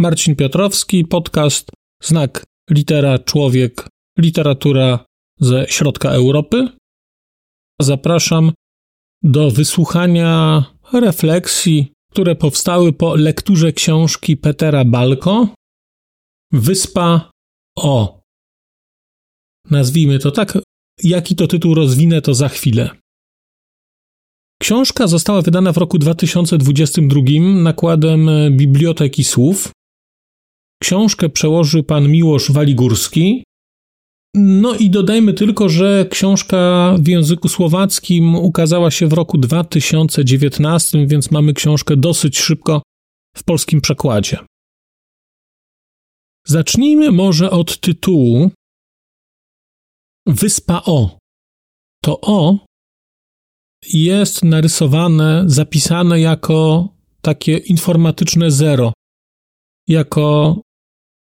Marcin Piotrowski, podcast Znak Litera Człowiek, literatura ze środka Europy. Zapraszam do wysłuchania refleksji, które powstały po lekturze książki Petera Balko Wyspa O. Nazwijmy to tak, jaki to tytuł rozwinę to za chwilę. Książka została wydana w roku 2022 nakładem Biblioteki Słów. Książkę przełożył pan Miłosz Waligórski. No i dodajmy tylko, że książka w języku słowackim ukazała się w roku 2019, więc mamy książkę dosyć szybko w polskim przekładzie. Zacznijmy może od tytułu Wyspa O. To O jest narysowane, zapisane jako takie informatyczne zero, jako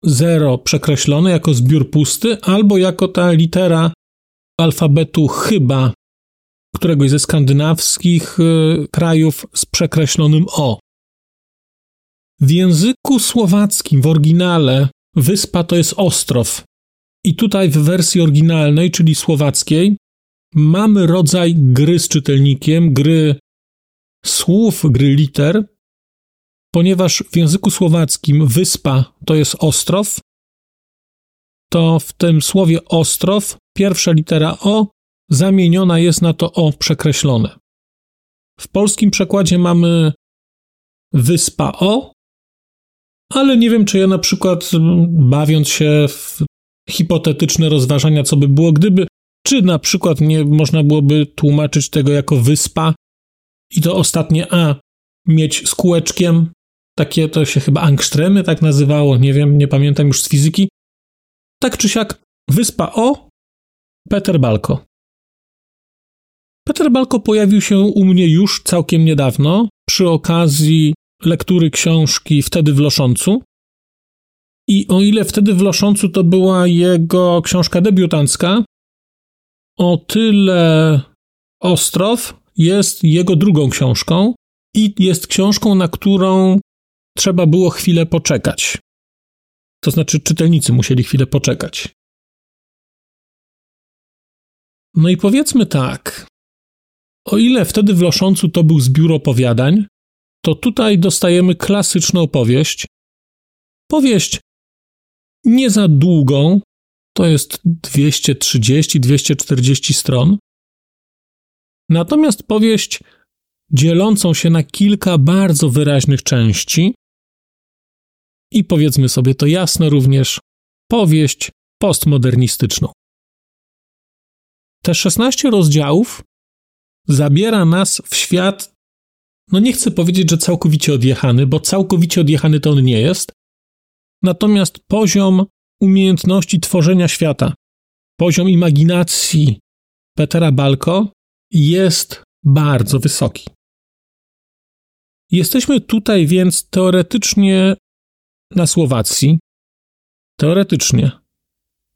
zero przekreślone, jako zbiór pusty, albo jako ta litera alfabetu chyba któregoś ze skandynawskich y, krajów z przekreślonym O. W języku słowackim, w oryginale, wyspa to jest ostrow. I tutaj w wersji oryginalnej, czyli słowackiej, mamy rodzaj gry z czytelnikiem, gry słów, gry liter, ponieważ w języku słowackim wyspa to jest ostrow, to w tym słowie ostrow pierwsza litera O zamieniona jest na to O przekreślone. W polskim przekładzie mamy wyspa O, ale nie wiem, czy ja na przykład bawiąc się w hipotetyczne rozważania, co by było, gdyby czy na przykład nie można byłoby tłumaczyć tego jako wyspa i to ostatnie A mieć z kółeczkiem, takie to się chyba angstremy tak nazywało, nie wiem, nie pamiętam już z fizyki. Tak czy siak, wyspa O, Peter Balko. Peter Balko pojawił się u mnie już całkiem niedawno przy okazji lektury książki Wtedy w Loszącu. I o ile wtedy w Loszącu to była jego książka debiutancka, o tyle Ostrow jest jego drugą książką i jest książką, na którą trzeba było chwilę poczekać. To znaczy, czytelnicy musieli chwilę poczekać. No i powiedzmy tak. O ile wtedy w Loszącu to był zbiór opowiadań, to tutaj dostajemy klasyczną opowieść. Powieść nie za długą, to jest 230-240 stron. Natomiast powieść dzielącą się na kilka bardzo wyraźnych części i powiedzmy sobie to jasno również powieść postmodernistyczną. Te 16 rozdziałów zabiera nas w świat, no nie chcę powiedzieć, że całkowicie odjechany, bo całkowicie odjechany to on nie jest, natomiast poziom umiejętności tworzenia świata, poziom imaginacji Petera Balko jest bardzo wysoki. Jesteśmy tutaj więc teoretycznie na Słowacji. Teoretycznie,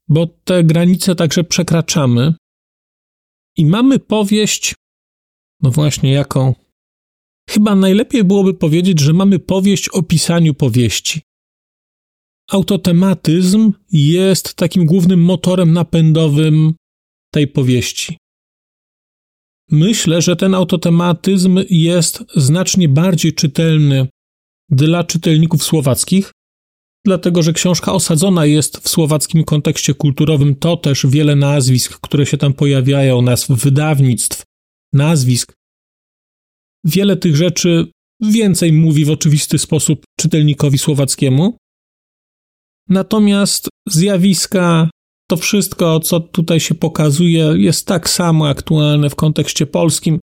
bo te granice także przekraczamy i mamy powieść, no właśnie jaką. Chyba najlepiej byłoby powiedzieć, że mamy powieść o pisaniu powieści autotematyzm jest takim głównym motorem napędowym tej powieści. Myślę, że ten autotematyzm jest znacznie bardziej czytelny dla czytelników słowackich, dlatego że książka osadzona jest w słowackim kontekście kulturowym. To też wiele nazwisk, które się tam pojawiają, nazw wydawnictw, nazwisk. Wiele tych rzeczy więcej mówi w oczywisty sposób czytelnikowi słowackiemu. Natomiast zjawiska, to wszystko, co tutaj się pokazuje, jest tak samo aktualne w kontekście polskim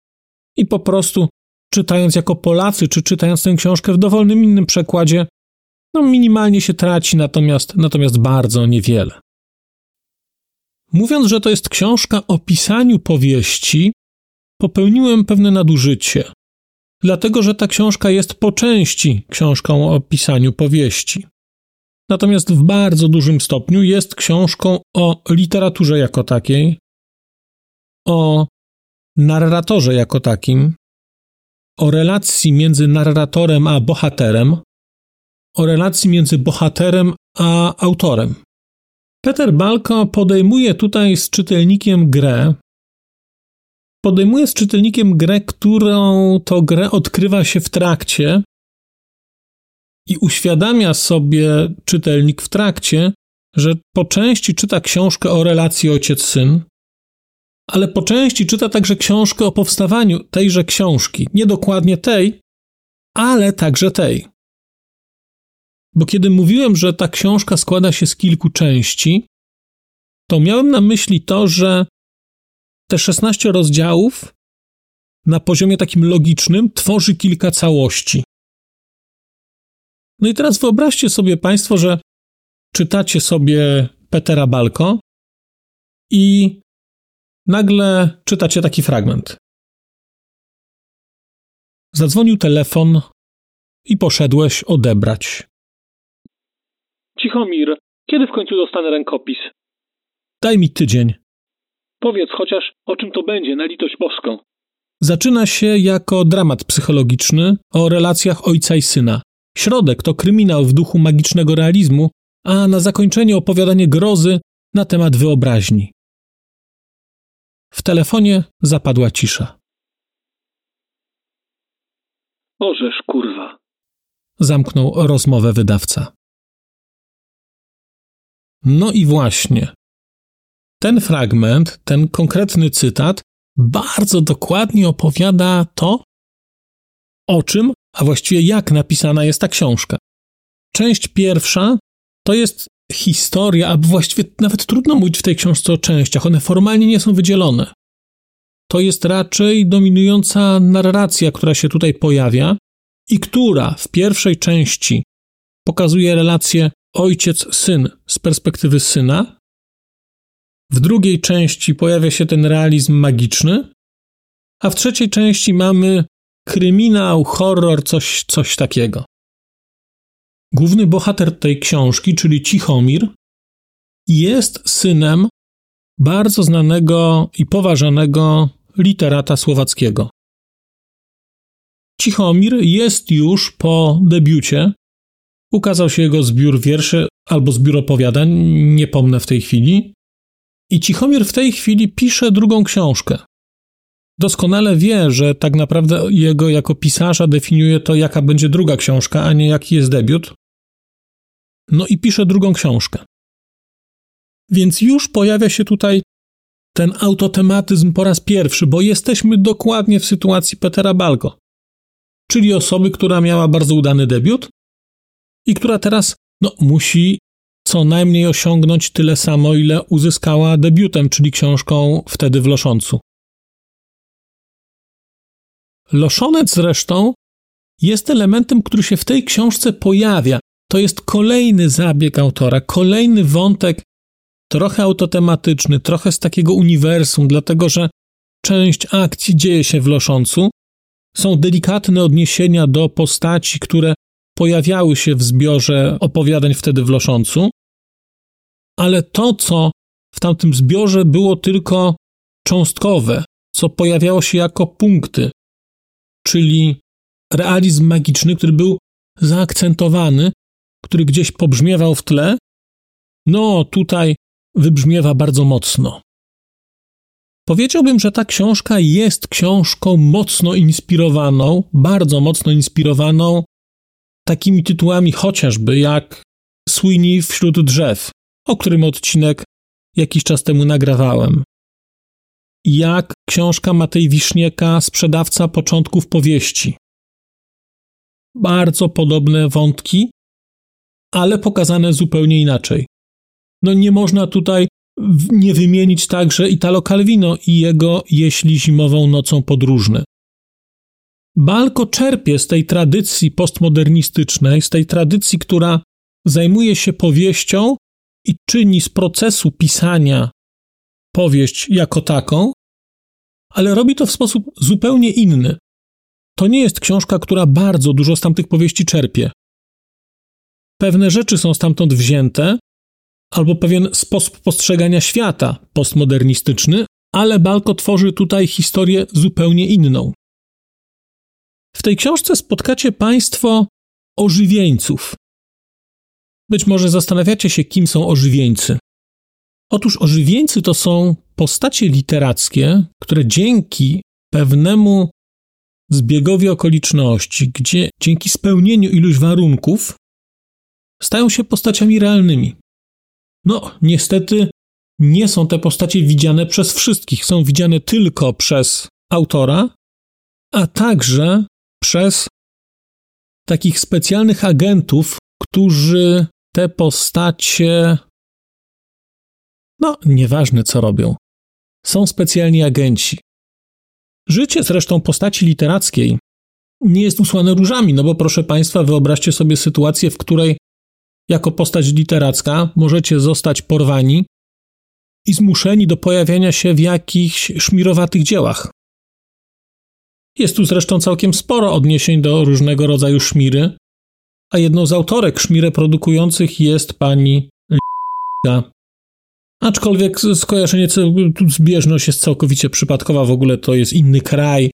i po prostu czytając jako Polacy, czy czytając tę książkę w dowolnym innym przekładzie, no, minimalnie się traci, natomiast, natomiast bardzo niewiele. Mówiąc, że to jest książka o pisaniu powieści, popełniłem pewne nadużycie, dlatego że ta książka jest po części książką o pisaniu powieści. Natomiast w bardzo dużym stopniu jest książką o literaturze jako takiej, o narratorze jako takim, o relacji między narratorem a bohaterem, o relacji między bohaterem a autorem. Peter Balko podejmuje tutaj z czytelnikiem grę. Podejmuje z czytelnikiem grę, którą to grę odkrywa się w trakcie i uświadamia sobie czytelnik w trakcie, że po części czyta książkę o relacji ojciec-syn, ale po części czyta także książkę o powstawaniu tejże książki. Nie dokładnie tej, ale także tej. Bo kiedy mówiłem, że ta książka składa się z kilku części, to miałem na myśli to, że te 16 rozdziałów na poziomie takim logicznym tworzy kilka całości. No i teraz wyobraźcie sobie Państwo, że czytacie sobie Petera Balko i nagle czytacie taki fragment. Zadzwonił telefon i poszedłeś odebrać. Cichomir, kiedy w końcu dostanę rękopis? Daj mi tydzień. Powiedz chociaż, o czym to będzie, na litość boską. Zaczyna się jako dramat psychologiczny o relacjach ojca i syna. Środek to kryminał w duchu magicznego realizmu, a na zakończenie opowiadanie grozy na temat wyobraźni. W telefonie zapadła cisza. Orzesz, kurwa. Zamknął rozmowę wydawca. No i właśnie. Ten fragment, ten konkretny cytat bardzo dokładnie opowiada to, o czym, a właściwie jak napisana jest ta książka. Część pierwsza to jest historia, a właściwie nawet trudno mówić w tej książce o częściach, one formalnie nie są wydzielone. To jest raczej dominująca narracja, która się tutaj pojawia i która w pierwszej części pokazuje relację ojciec-syn z perspektywy syna. W drugiej części pojawia się ten realizm magiczny, a w trzeciej części mamy kryminał, horror, coś, coś takiego. Główny bohater tej książki, czyli Cichomir, jest synem bardzo znanego i poważanego literata słowackiego. Cichomir jest już po debiucie. Ukazał się jego zbiór wierszy albo zbiór opowiadań, nie pomnę w tej chwili. I Cichomir w tej chwili pisze drugą książkę. Doskonale wie, że tak naprawdę jego jako pisarza definiuje to, jaka będzie druga książka, a nie jaki jest debiut. No i pisze drugą książkę. Więc już pojawia się tutaj ten autotematyzm po raz pierwszy, bo jesteśmy dokładnie w sytuacji Petera Balko, czyli osoby, która miała bardzo udany debiut i która teraz no, musi co najmniej osiągnąć tyle samo, ile uzyskała debiutem, czyli książką wtedy w Loszącu. Loszonec zresztą jest elementem, który się w tej książce pojawia. To jest kolejny zabieg autora, kolejny wątek, trochę autotematyczny, trochę z takiego uniwersum, dlatego że część akcji dzieje się w Loszącu. Są delikatne odniesienia do postaci, które pojawiały się w zbiorze opowiadań wtedy w Loszącu, ale to, co w tamtym zbiorze było tylko cząstkowe, co pojawiało się jako punkty, czyli realizm magiczny, który był zaakcentowany, który gdzieś pobrzmiewał w tle, no tutaj wybrzmiewa bardzo mocno. Powiedziałbym, że ta książka jest książką mocno inspirowaną, bardzo mocno inspirowaną takimi tytułami chociażby jak Sweeney wśród drzew, o którym odcinek jakiś czas temu nagrawałem. Jak książka Matej Wisznieka, sprzedawca początków powieści. Bardzo podobne wątki, ale pokazane zupełnie inaczej. No nie można tutaj nie wymienić także Italo Calvino i jego Jeśli zimową nocą podróżny. Balko czerpie z tej tradycji postmodernistycznej, z tej tradycji, która zajmuje się powieścią i czyni z procesu pisania powieść jako taką, ale robi to w sposób zupełnie inny. To nie jest książka, która bardzo dużo z tamtych powieści czerpie. Pewne rzeczy są stamtąd wzięte, albo pewien sposób postrzegania świata postmodernistyczny, ale Balko tworzy tutaj historię zupełnie inną. W tej książce spotkacie Państwo ożywieńców. Być może zastanawiacie się, kim są ożywieńcy. Otóż ożywieńcy to są postacie literackie, które dzięki pewnemu zbiegowi okoliczności, gdzie dzięki spełnieniu iluś warunków stają się postaciami realnymi. No, niestety nie są te postacie widziane przez wszystkich, są widziane tylko przez autora, a także przez takich specjalnych agentów, którzy te postacie. No, nieważne co robią. Są specjalni agenci. Życie zresztą postaci literackiej nie jest usłane różami, no bo proszę Państwa, wyobraźcie sobie sytuację, w której jako postać literacka możecie zostać porwani i zmuszeni do pojawiania się w jakichś szmirowatych dziełach. Jest tu zresztą całkiem sporo odniesień do różnego rodzaju szmiry, a jedną z autorek szmirę produkujących jest pani L***a. Aczkolwiek skojarzenie, zbieżność jest całkowicie przypadkowa, w ogóle to jest inny kraj,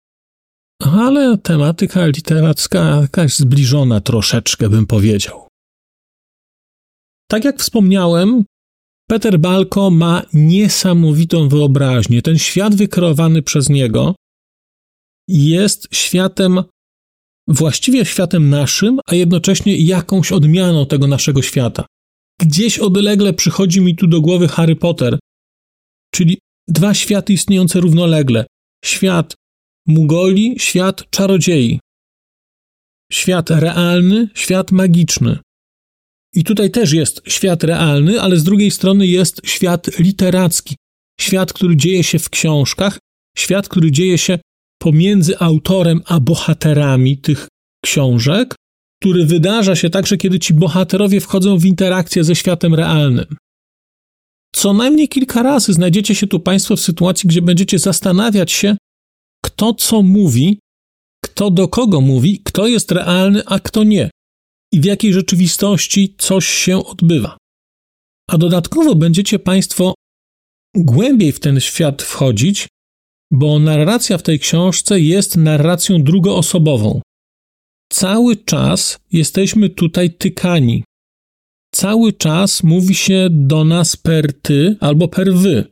ale tematyka literacka jakaś zbliżona troszeczkę, bym powiedział. Tak jak wspomniałem, Peter Balko ma niesamowitą wyobraźnię. Ten świat wykreowany przez niego jest światem, właściwie światem naszym, a jednocześnie jakąś odmianą tego naszego świata. Gdzieś odlegle przychodzi mi tu do głowy Harry Potter, czyli dwa światy istniejące równolegle. Świat Mugoli, świat czarodziei. Świat realny, świat magiczny. I tutaj też jest świat realny, ale z drugiej strony jest świat literacki. Świat, który dzieje się w książkach, świat, który dzieje się pomiędzy autorem a bohaterami tych książek, który wydarza się także, kiedy ci bohaterowie wchodzą w interakcję ze światem realnym. Co najmniej kilka razy znajdziecie się tu Państwo w sytuacji, gdzie będziecie zastanawiać się, kto co mówi, kto do kogo mówi, kto jest realny, a kto nie i w jakiej rzeczywistości coś się odbywa. A dodatkowo będziecie Państwo głębiej w ten świat wchodzić, bo narracja w tej książce jest narracją drugoosobową. Cały czas jesteśmy tutaj tykani. Cały czas mówi się do nas per ty albo per wy.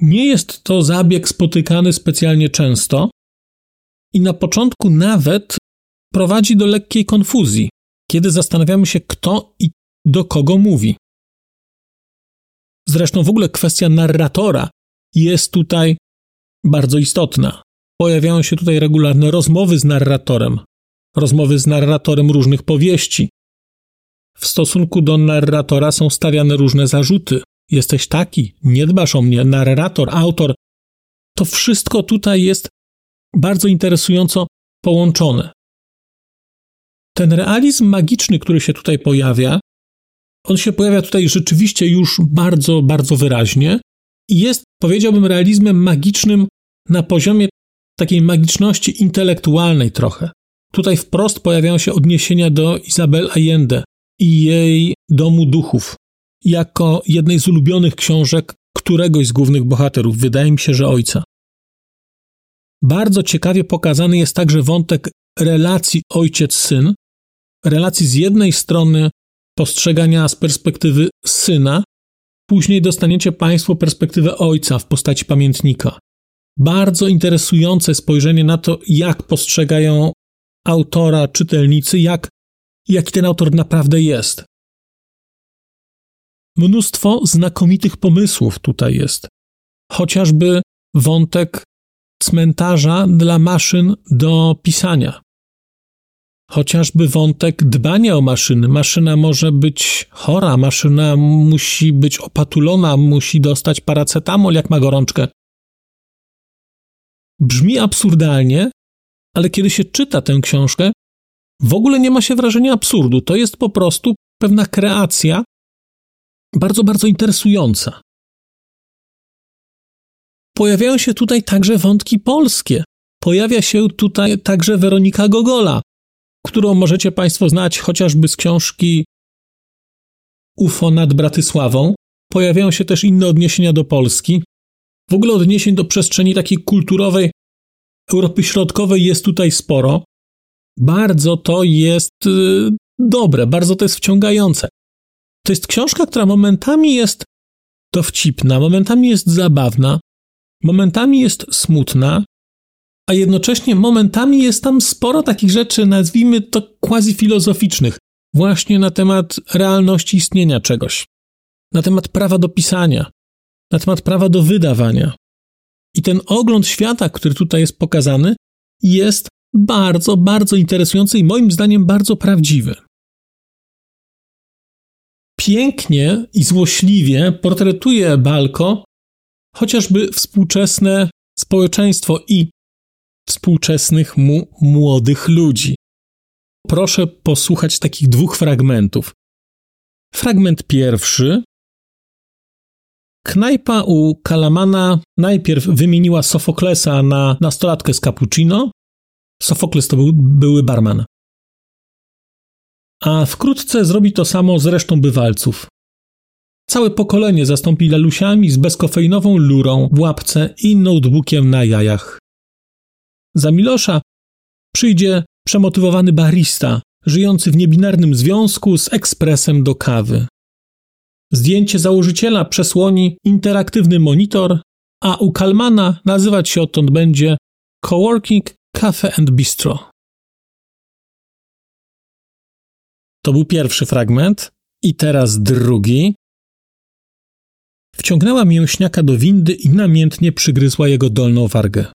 Nie jest to zabieg spotykany specjalnie często i na początku nawet prowadzi do lekkiej konfuzji, kiedy zastanawiamy się, kto i do kogo mówi. Zresztą w ogóle kwestia narratora jest tutaj bardzo istotna. Pojawiają się tutaj regularne rozmowy z narratorem, rozmowy z narratorem różnych powieści. W stosunku do narratora są stawiane różne zarzuty. Jesteś taki, nie dbasz o mnie, narrator, autor. To wszystko tutaj jest bardzo interesująco połączone. Ten realizm magiczny, który się tutaj pojawia, on się pojawia tutaj rzeczywiście już bardzo, bardzo wyraźnie i jest, powiedziałbym, realizmem magicznym na poziomie takiej magiczności intelektualnej trochę. Tutaj wprost pojawiają się odniesienia do Isabel Allende i jej Domu Duchów, jako jednej z ulubionych książek któregoś z głównych bohaterów, wydaje mi się, że ojca. Bardzo ciekawie pokazany jest także wątek relacji ojciec-syn, relacji z jednej strony postrzegania z perspektywy syna, później dostaniecie Państwo perspektywę ojca w postaci pamiętnika. Bardzo interesujące spojrzenie na to, jak postrzegają autora czytelnicy, jak, jaki ten autor naprawdę jest. Mnóstwo znakomitych pomysłów tutaj jest. Chociażby wątek cmentarza dla maszyn do pisania. Chociażby wątek dbania o maszyny. Maszyna może być chora, maszyna musi być opatulona, musi dostać paracetamol, jak ma gorączkę. Brzmi absurdalnie, ale kiedy się czyta tę książkę, w ogóle nie ma się wrażenia absurdu. To jest po prostu pewna kreacja, bardzo, bardzo interesująca. Pojawiają się tutaj także wątki polskie. Pojawia się tutaj także Weronika Gogola, którą możecie Państwo znać chociażby z książki UFO nad Bratysławą. Pojawiają się też inne odniesienia do Polski. W ogóle odniesień do przestrzeni takiej kulturowej Europy Środkowej jest tutaj sporo. Bardzo to jest y, dobre, bardzo to jest wciągające. To jest książka, która momentami jest dowcipna, momentami jest zabawna, momentami jest smutna, a jednocześnie momentami jest tam sporo takich rzeczy, nazwijmy to quasi-filozoficznych, właśnie na temat realności istnienia czegoś, na temat prawa do pisania, na temat prawa do wydawania. I ten ogląd świata, który tutaj jest pokazany, jest bardzo, bardzo interesujący i moim zdaniem bardzo prawdziwy. Pięknie i złośliwie portretuje Balko chociażby współczesne społeczeństwo i współczesnych mu młodych ludzi. Proszę posłuchać takich dwóch fragmentów. Fragment pierwszy. Knajpa u Kalamana najpierw wymieniła Sofoklesa na nastolatkę z cappuccino. Sofokles to był były barman. A wkrótce zrobi to samo z resztą bywalców. Całe pokolenie zastąpi lalusiami z bezkofeinową lurą w łapce i notebookiem na jajach. Za Milosza przyjdzie przemotywowany barista, żyjący w niebinarnym związku z ekspresem do kawy. Zdjęcie założyciela przesłoni interaktywny monitor, a u Kalmana nazywać się odtąd będzie Coworking Cafe and Bistro. To był pierwszy fragment, i teraz drugi. Wciągnęła mięśniaka do windy i namiętnie przygryzła jego dolną wargę.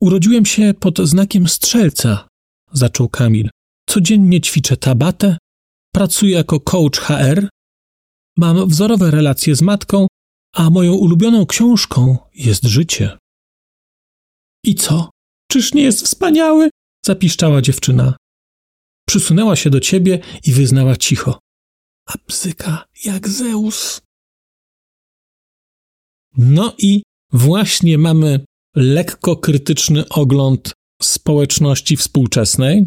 Urodziłem się pod znakiem strzelca, zaczął Kamil. Codziennie ćwiczę tabatę, pracuję jako coach HR, mam wzorowe relacje z matką, a moją ulubioną książką jest życie. I co? Czyż nie jest wspaniały? zapiszczała dziewczyna. Przysunęła się do ciebie i wyznała cicho. A bzyka jak Zeus. No i właśnie mamy lekko krytyczny ogląd społeczności współczesnej,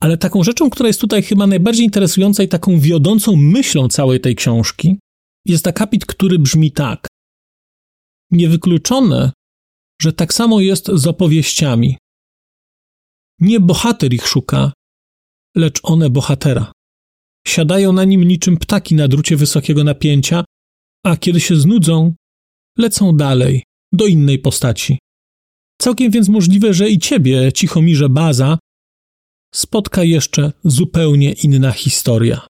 ale taką rzeczą, która jest tutaj chyba najbardziej interesująca i taką wiodącą myślą całej tej książki, jest akapit, który brzmi tak. Niewykluczone, że tak samo jest z opowieściami. Nie bohater ich szuka, lecz one bohatera. Siadają na nim niczym ptaki na drucie wysokiego napięcia, a kiedy się znudzą, lecą dalej, do innej postaci. Całkiem więc możliwe, że i ciebie, Cichomirze Baza, spotka jeszcze zupełnie inna historia.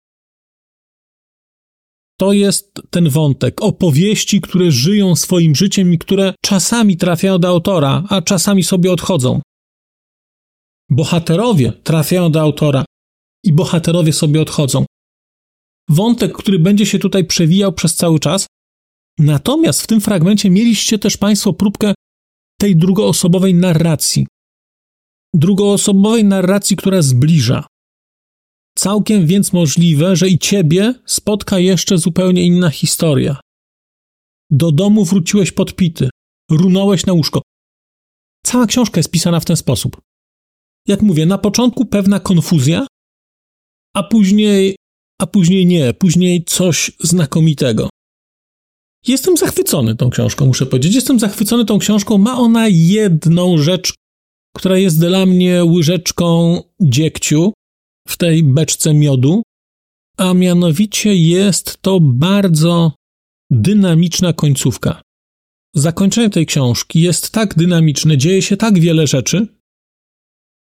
To jest ten wątek opowieści, które żyją swoim życiem i które czasami trafiają do autora, a czasami sobie odchodzą. Bohaterowie trafiają do autora i bohaterowie sobie odchodzą. Wątek, który będzie się tutaj przewijał przez cały czas, Natomiast w tym fragmencie mieliście też Państwo próbkę tej drugoosobowej narracji. Drugoosobowej narracji, która zbliża. Całkiem więc możliwe, że i ciebie spotka jeszcze zupełnie inna historia. Do domu wróciłeś podpity, runąłeś na łóżko. Cała książka jest pisana w ten sposób. Jak mówię, na początku pewna konfuzja, a później, a później nie, później coś znakomitego. Jestem zachwycony tą książką, muszę powiedzieć. Jestem zachwycony tą książką. Ma ona jedną rzecz, która jest dla mnie łyżeczką dziegciu w tej beczce miodu, a mianowicie jest to bardzo dynamiczna końcówka. Zakończenie tej książki jest tak dynamiczne, dzieje się tak wiele rzeczy,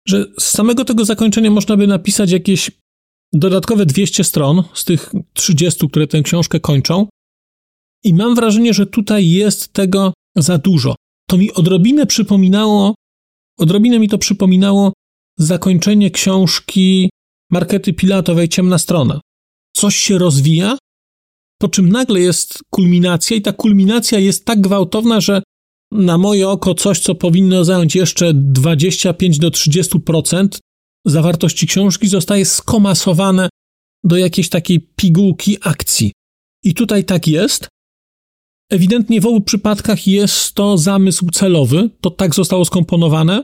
że z samego tego zakończenia można by napisać jakieś dodatkowe 200 stron z tych 30, które tę książkę kończą, i mam wrażenie, że tutaj jest tego za dużo. To mi odrobinę przypominało, odrobinę mi to przypominało zakończenie książki Markety Pilatowej Ciemna Strona. Coś się rozwija, po czym nagle jest kulminacja i ta kulminacja jest tak gwałtowna, że na moje oko coś, co powinno zająć jeszcze 25 do 30% zawartości książki, zostaje skomasowane do jakiejś takiej pigułki akcji. I tutaj tak jest. Ewidentnie w obu przypadkach jest to zamysł celowy, to tak zostało skomponowane.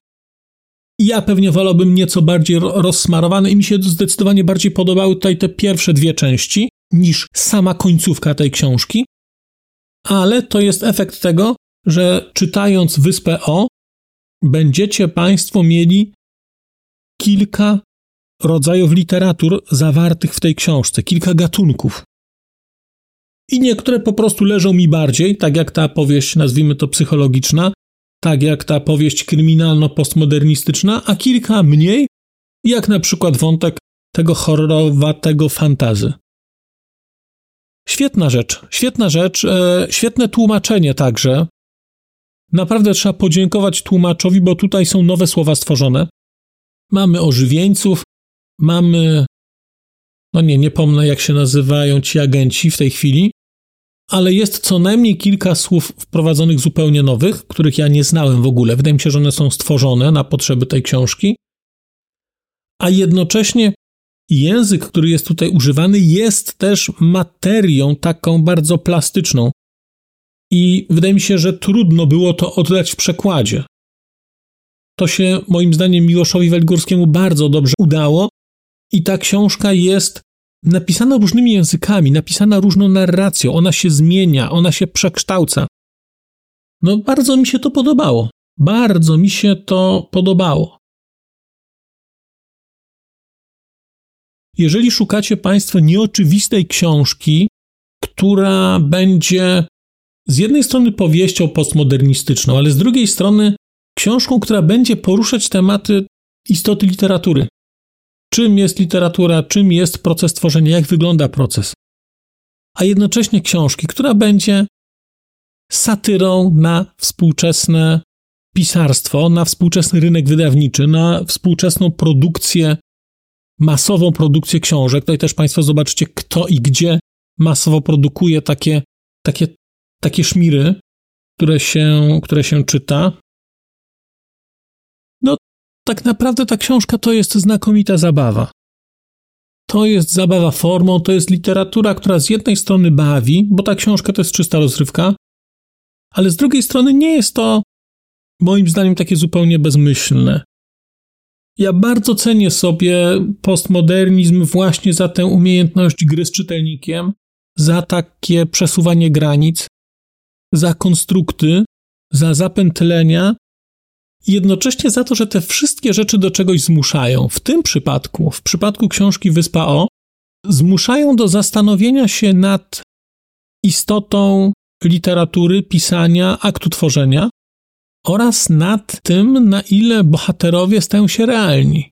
Ja pewnie wolałbym nieco bardziej rozsmarowane i mi się zdecydowanie bardziej podobały tutaj te pierwsze dwie części niż sama końcówka tej książki. Ale to jest efekt tego, że czytając Wyspę O, będziecie Państwo mieli kilka rodzajów literatur zawartych w tej książce, kilka gatunków. I niektóre po prostu leżą mi bardziej, tak jak ta powieść, nazwijmy to psychologiczna, tak jak ta powieść kryminalno-postmodernistyczna, a kilka mniej, jak na przykład wątek tego horrorowatego fantazy. Świetna rzecz, świetna rzecz, e, świetne tłumaczenie także. Naprawdę trzeba podziękować tłumaczowi, bo tutaj są nowe słowa stworzone. Mamy ożywieńców, mamy. No nie, nie pomnę, jak się nazywają ci agenci w tej chwili, ale jest co najmniej kilka słów wprowadzonych zupełnie nowych, których ja nie znałem w ogóle. Wydaje mi się, że one są stworzone na potrzeby tej książki. A jednocześnie język, który jest tutaj używany, jest też materią taką bardzo plastyczną. I wydaje mi się, że trudno było to oddać w przekładzie. To się moim zdaniem Miłoszowi Welgórskiemu bardzo dobrze udało i ta książka jest napisana różnymi językami, napisana różną narracją, ona się zmienia, ona się przekształca. No, bardzo mi się to podobało. Bardzo mi się to podobało. Jeżeli szukacie Państwo nieoczywistej książki, która będzie z jednej strony powieścią postmodernistyczną, ale z drugiej strony książką, która będzie poruszać tematy istoty literatury. Czym jest literatura, czym jest proces tworzenia, jak wygląda proces. A jednocześnie książki, która będzie satyrą na współczesne pisarstwo, na współczesny rynek wydawniczy, na współczesną produkcję, masową produkcję książek. Tutaj też Państwo zobaczycie, kto i gdzie masowo produkuje takie, takie, takie szmiry, które się, które się czyta tak naprawdę ta książka to jest znakomita zabawa. To jest zabawa formą, to jest literatura, która z jednej strony bawi, bo ta książka to jest czysta rozrywka, ale z drugiej strony nie jest to moim zdaniem takie zupełnie bezmyślne. Ja bardzo cenię sobie postmodernizm właśnie za tę umiejętność gry z czytelnikiem, za takie przesuwanie granic, za konstrukty, za zapętlenia, jednocześnie za to, że te wszystkie rzeczy do czegoś zmuszają. W tym przypadku, w przypadku książki Wyspa O, zmuszają do zastanowienia się nad istotą literatury, pisania, aktu tworzenia oraz nad tym, na ile bohaterowie stają się realni.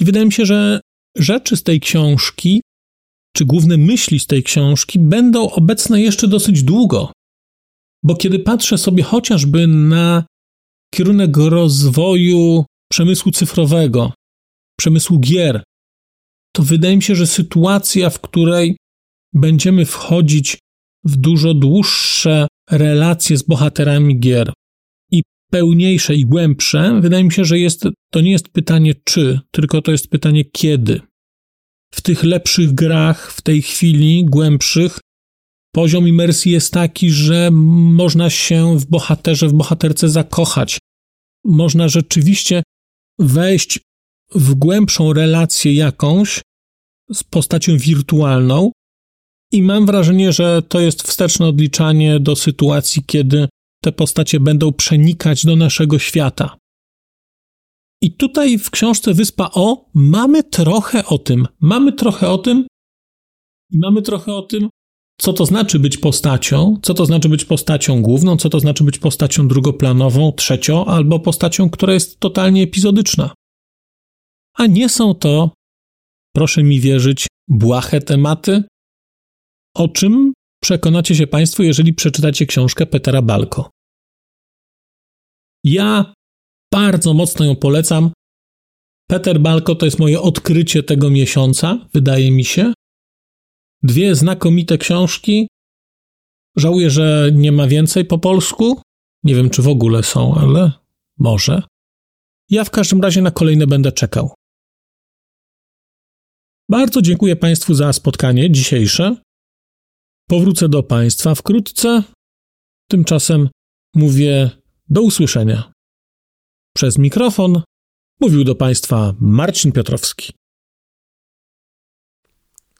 I wydaje mi się, że rzeczy z tej książki, czy główne myśli z tej książki będą obecne jeszcze dosyć długo. Bo kiedy patrzę sobie chociażby na kierunek rozwoju przemysłu cyfrowego, przemysłu gier, to wydaje mi się, że sytuacja, w której będziemy wchodzić w dużo dłuższe relacje z bohaterami gier i pełniejsze i głębsze, wydaje mi się, że jest, to nie jest pytanie czy, tylko to jest pytanie kiedy. W tych lepszych grach, w tej chwili, głębszych, poziom imersji jest taki, że można się w bohaterze, w bohaterce zakochać. Można rzeczywiście wejść w głębszą relację jakąś z postacią wirtualną, i mam wrażenie, że to jest wsteczne odliczanie do sytuacji, kiedy te postacie będą przenikać do naszego świata. I tutaj w książce Wyspa O mamy trochę o tym. Mamy trochę o tym i mamy trochę o tym, co to znaczy być postacią, co to znaczy być postacią główną, co to znaczy być postacią drugoplanową, trzecią, albo postacią, która jest totalnie epizodyczna. A nie są to, proszę mi wierzyć, błahe tematy, o czym przekonacie się Państwo, jeżeli przeczytacie książkę Petera Balko. Ja bardzo mocno ją polecam. Peter Balko to jest moje odkrycie tego miesiąca, wydaje mi się. Dwie znakomite książki. Żałuję, że nie ma więcej po polsku. Nie wiem, czy w ogóle są, ale może. Ja w każdym razie na kolejne będę czekał. Bardzo dziękuję Państwu za spotkanie dzisiejsze. Powrócę do Państwa wkrótce. Tymczasem mówię do usłyszenia. Przez mikrofon mówił do Państwa Marcin Piotrowski.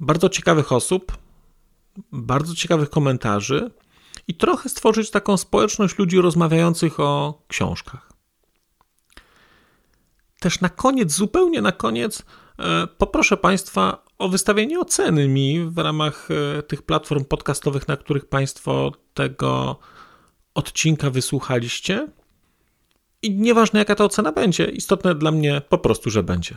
bardzo ciekawych osób, bardzo ciekawych komentarzy i trochę stworzyć taką społeczność ludzi rozmawiających o książkach. Też na koniec, zupełnie na koniec, e, poproszę Państwa o wystawienie oceny mi w ramach e, tych platform podcastowych, na których Państwo tego odcinka wysłuchaliście. I nieważne jaka ta ocena będzie, istotne dla mnie po prostu, że będzie.